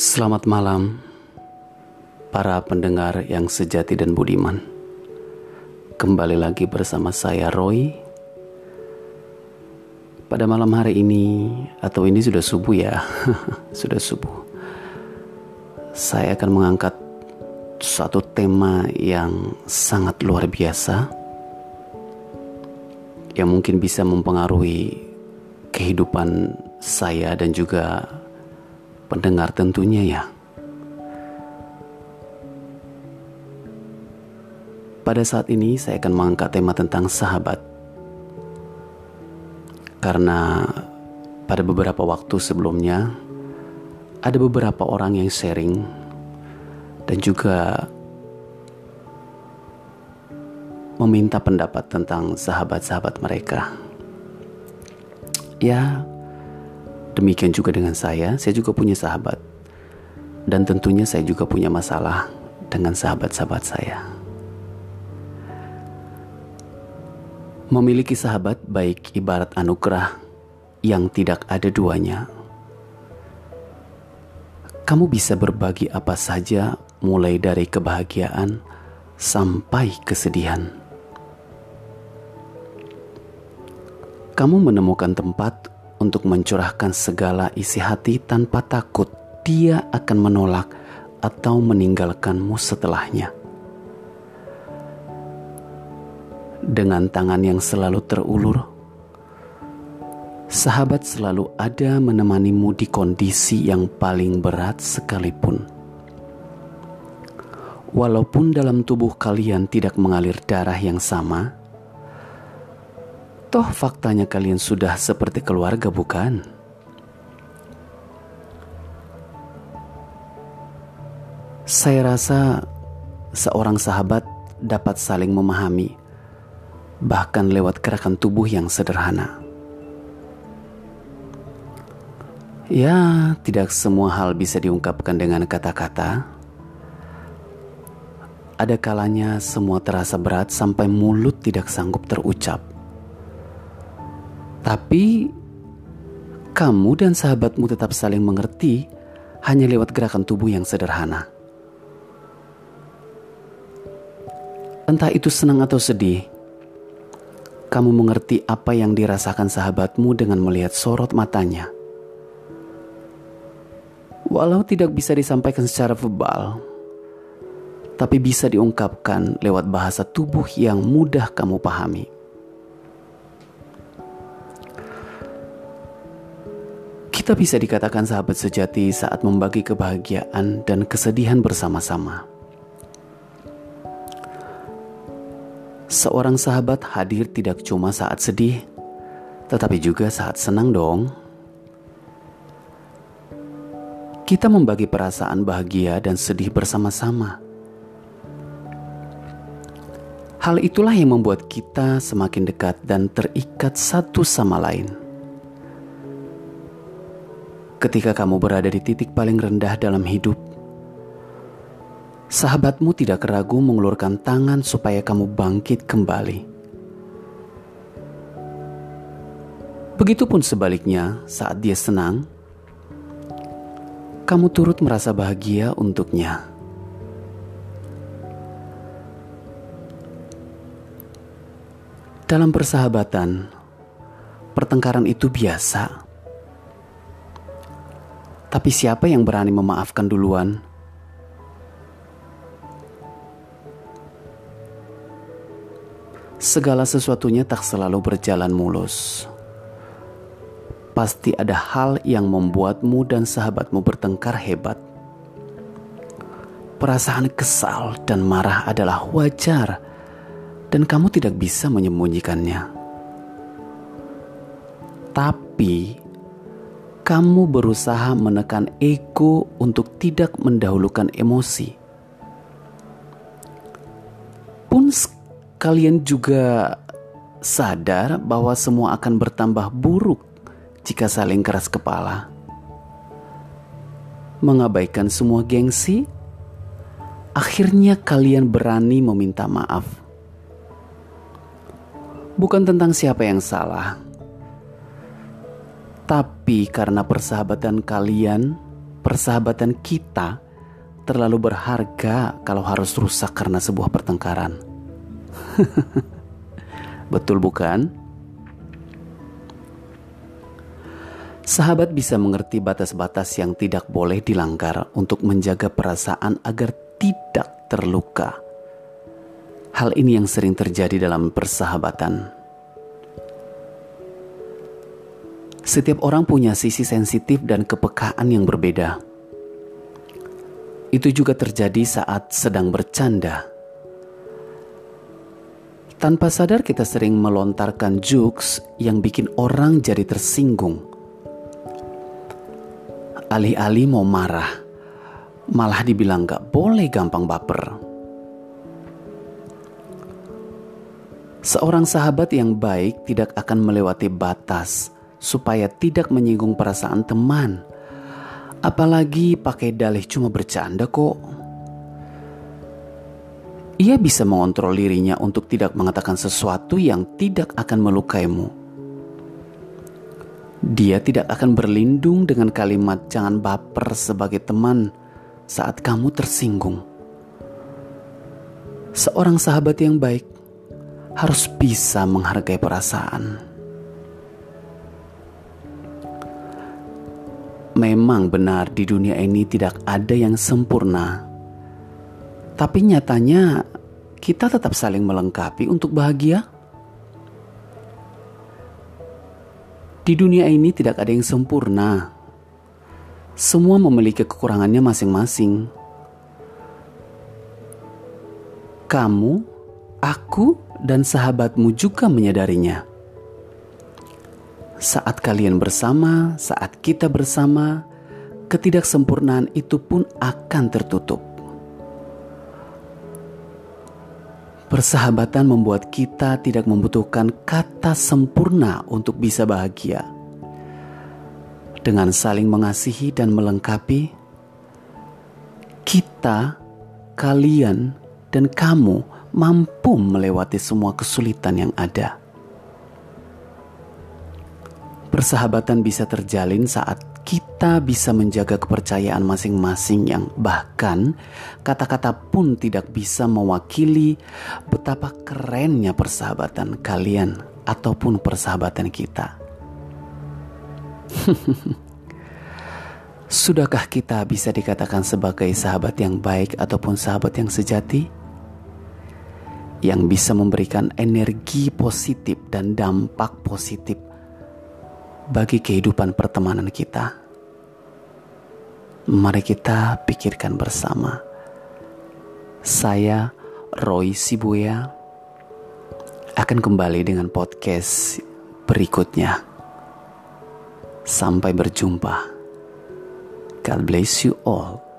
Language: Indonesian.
Selamat malam, para pendengar yang sejati dan budiman. Kembali lagi bersama saya, Roy. Pada malam hari ini, atau ini sudah subuh ya, sudah subuh. Saya akan mengangkat suatu tema yang sangat luar biasa, yang mungkin bisa mempengaruhi kehidupan saya dan juga pendengar tentunya ya. Pada saat ini saya akan mengangkat tema tentang sahabat. Karena pada beberapa waktu sebelumnya ada beberapa orang yang sharing dan juga meminta pendapat tentang sahabat-sahabat mereka. Ya, Demikian juga dengan saya, saya juga punya sahabat. Dan tentunya saya juga punya masalah dengan sahabat-sahabat saya. Memiliki sahabat baik ibarat anugerah yang tidak ada duanya. Kamu bisa berbagi apa saja mulai dari kebahagiaan sampai kesedihan. Kamu menemukan tempat untuk mencurahkan segala isi hati tanpa takut dia akan menolak atau meninggalkanmu setelahnya. Dengan tangan yang selalu terulur, sahabat selalu ada menemanimu di kondisi yang paling berat sekalipun. Walaupun dalam tubuh kalian tidak mengalir darah yang sama, Toh faktanya kalian sudah seperti keluarga bukan? Saya rasa seorang sahabat dapat saling memahami bahkan lewat gerakan tubuh yang sederhana. Ya, tidak semua hal bisa diungkapkan dengan kata-kata. Ada kalanya semua terasa berat sampai mulut tidak sanggup terucap. Tapi kamu dan sahabatmu tetap saling mengerti hanya lewat gerakan tubuh yang sederhana. Entah itu senang atau sedih, kamu mengerti apa yang dirasakan sahabatmu dengan melihat sorot matanya. Walau tidak bisa disampaikan secara verbal, tapi bisa diungkapkan lewat bahasa tubuh yang mudah kamu pahami. Kita bisa dikatakan sahabat sejati saat membagi kebahagiaan dan kesedihan bersama-sama. Seorang sahabat hadir tidak cuma saat sedih, tetapi juga saat senang dong. Kita membagi perasaan bahagia dan sedih bersama-sama. Hal itulah yang membuat kita semakin dekat dan terikat satu sama lain ketika kamu berada di titik paling rendah dalam hidup. Sahabatmu tidak ragu mengulurkan tangan supaya kamu bangkit kembali. Begitupun sebaliknya, saat dia senang, kamu turut merasa bahagia untuknya. Dalam persahabatan, pertengkaran itu biasa tapi siapa yang berani memaafkan duluan? Segala sesuatunya tak selalu berjalan mulus. Pasti ada hal yang membuatmu dan sahabatmu bertengkar hebat. Perasaan kesal dan marah adalah wajar, dan kamu tidak bisa menyembunyikannya. Tapi kamu berusaha menekan ego untuk tidak mendahulukan emosi. Pun kalian juga sadar bahwa semua akan bertambah buruk jika saling keras kepala. Mengabaikan semua gengsi, akhirnya kalian berani meminta maaf. Bukan tentang siapa yang salah, tapi karena persahabatan kalian persahabatan kita terlalu berharga kalau harus rusak karena sebuah pertengkaran. Betul bukan? Sahabat bisa mengerti batas-batas yang tidak boleh dilanggar untuk menjaga perasaan agar tidak terluka. Hal ini yang sering terjadi dalam persahabatan. Setiap orang punya sisi sensitif dan kepekaan yang berbeda. Itu juga terjadi saat sedang bercanda. Tanpa sadar kita sering melontarkan jokes yang bikin orang jadi tersinggung Alih-alih mau marah, malah dibilang gak boleh gampang baper. Seorang sahabat yang baik tidak akan melewati batas supaya tidak menyinggung perasaan teman. Apalagi pakai dalih cuma bercanda kok. Ia bisa mengontrol dirinya untuk tidak mengatakan sesuatu yang tidak akan melukaimu dia tidak akan berlindung dengan kalimat "jangan baper" sebagai teman saat kamu tersinggung. Seorang sahabat yang baik harus bisa menghargai perasaan. Memang benar, di dunia ini tidak ada yang sempurna, tapi nyatanya kita tetap saling melengkapi untuk bahagia. Di dunia ini tidak ada yang sempurna. Semua memiliki kekurangannya masing-masing. Kamu, aku, dan sahabatmu juga menyadarinya. Saat kalian bersama, saat kita bersama, ketidaksempurnaan itu pun akan tertutup. Persahabatan membuat kita tidak membutuhkan kata sempurna untuk bisa bahagia. Dengan saling mengasihi dan melengkapi, kita, kalian, dan kamu mampu melewati semua kesulitan yang ada. Persahabatan bisa terjalin saat kita bisa menjaga kepercayaan masing-masing yang bahkan kata-kata pun tidak bisa mewakili betapa kerennya persahabatan kalian ataupun persahabatan kita. Sudahkah kita bisa dikatakan sebagai sahabat yang baik ataupun sahabat yang sejati? Yang bisa memberikan energi positif dan dampak positif bagi kehidupan pertemanan kita. Mari kita pikirkan bersama. Saya Roy Sibuya akan kembali dengan podcast berikutnya. Sampai berjumpa. God bless you all.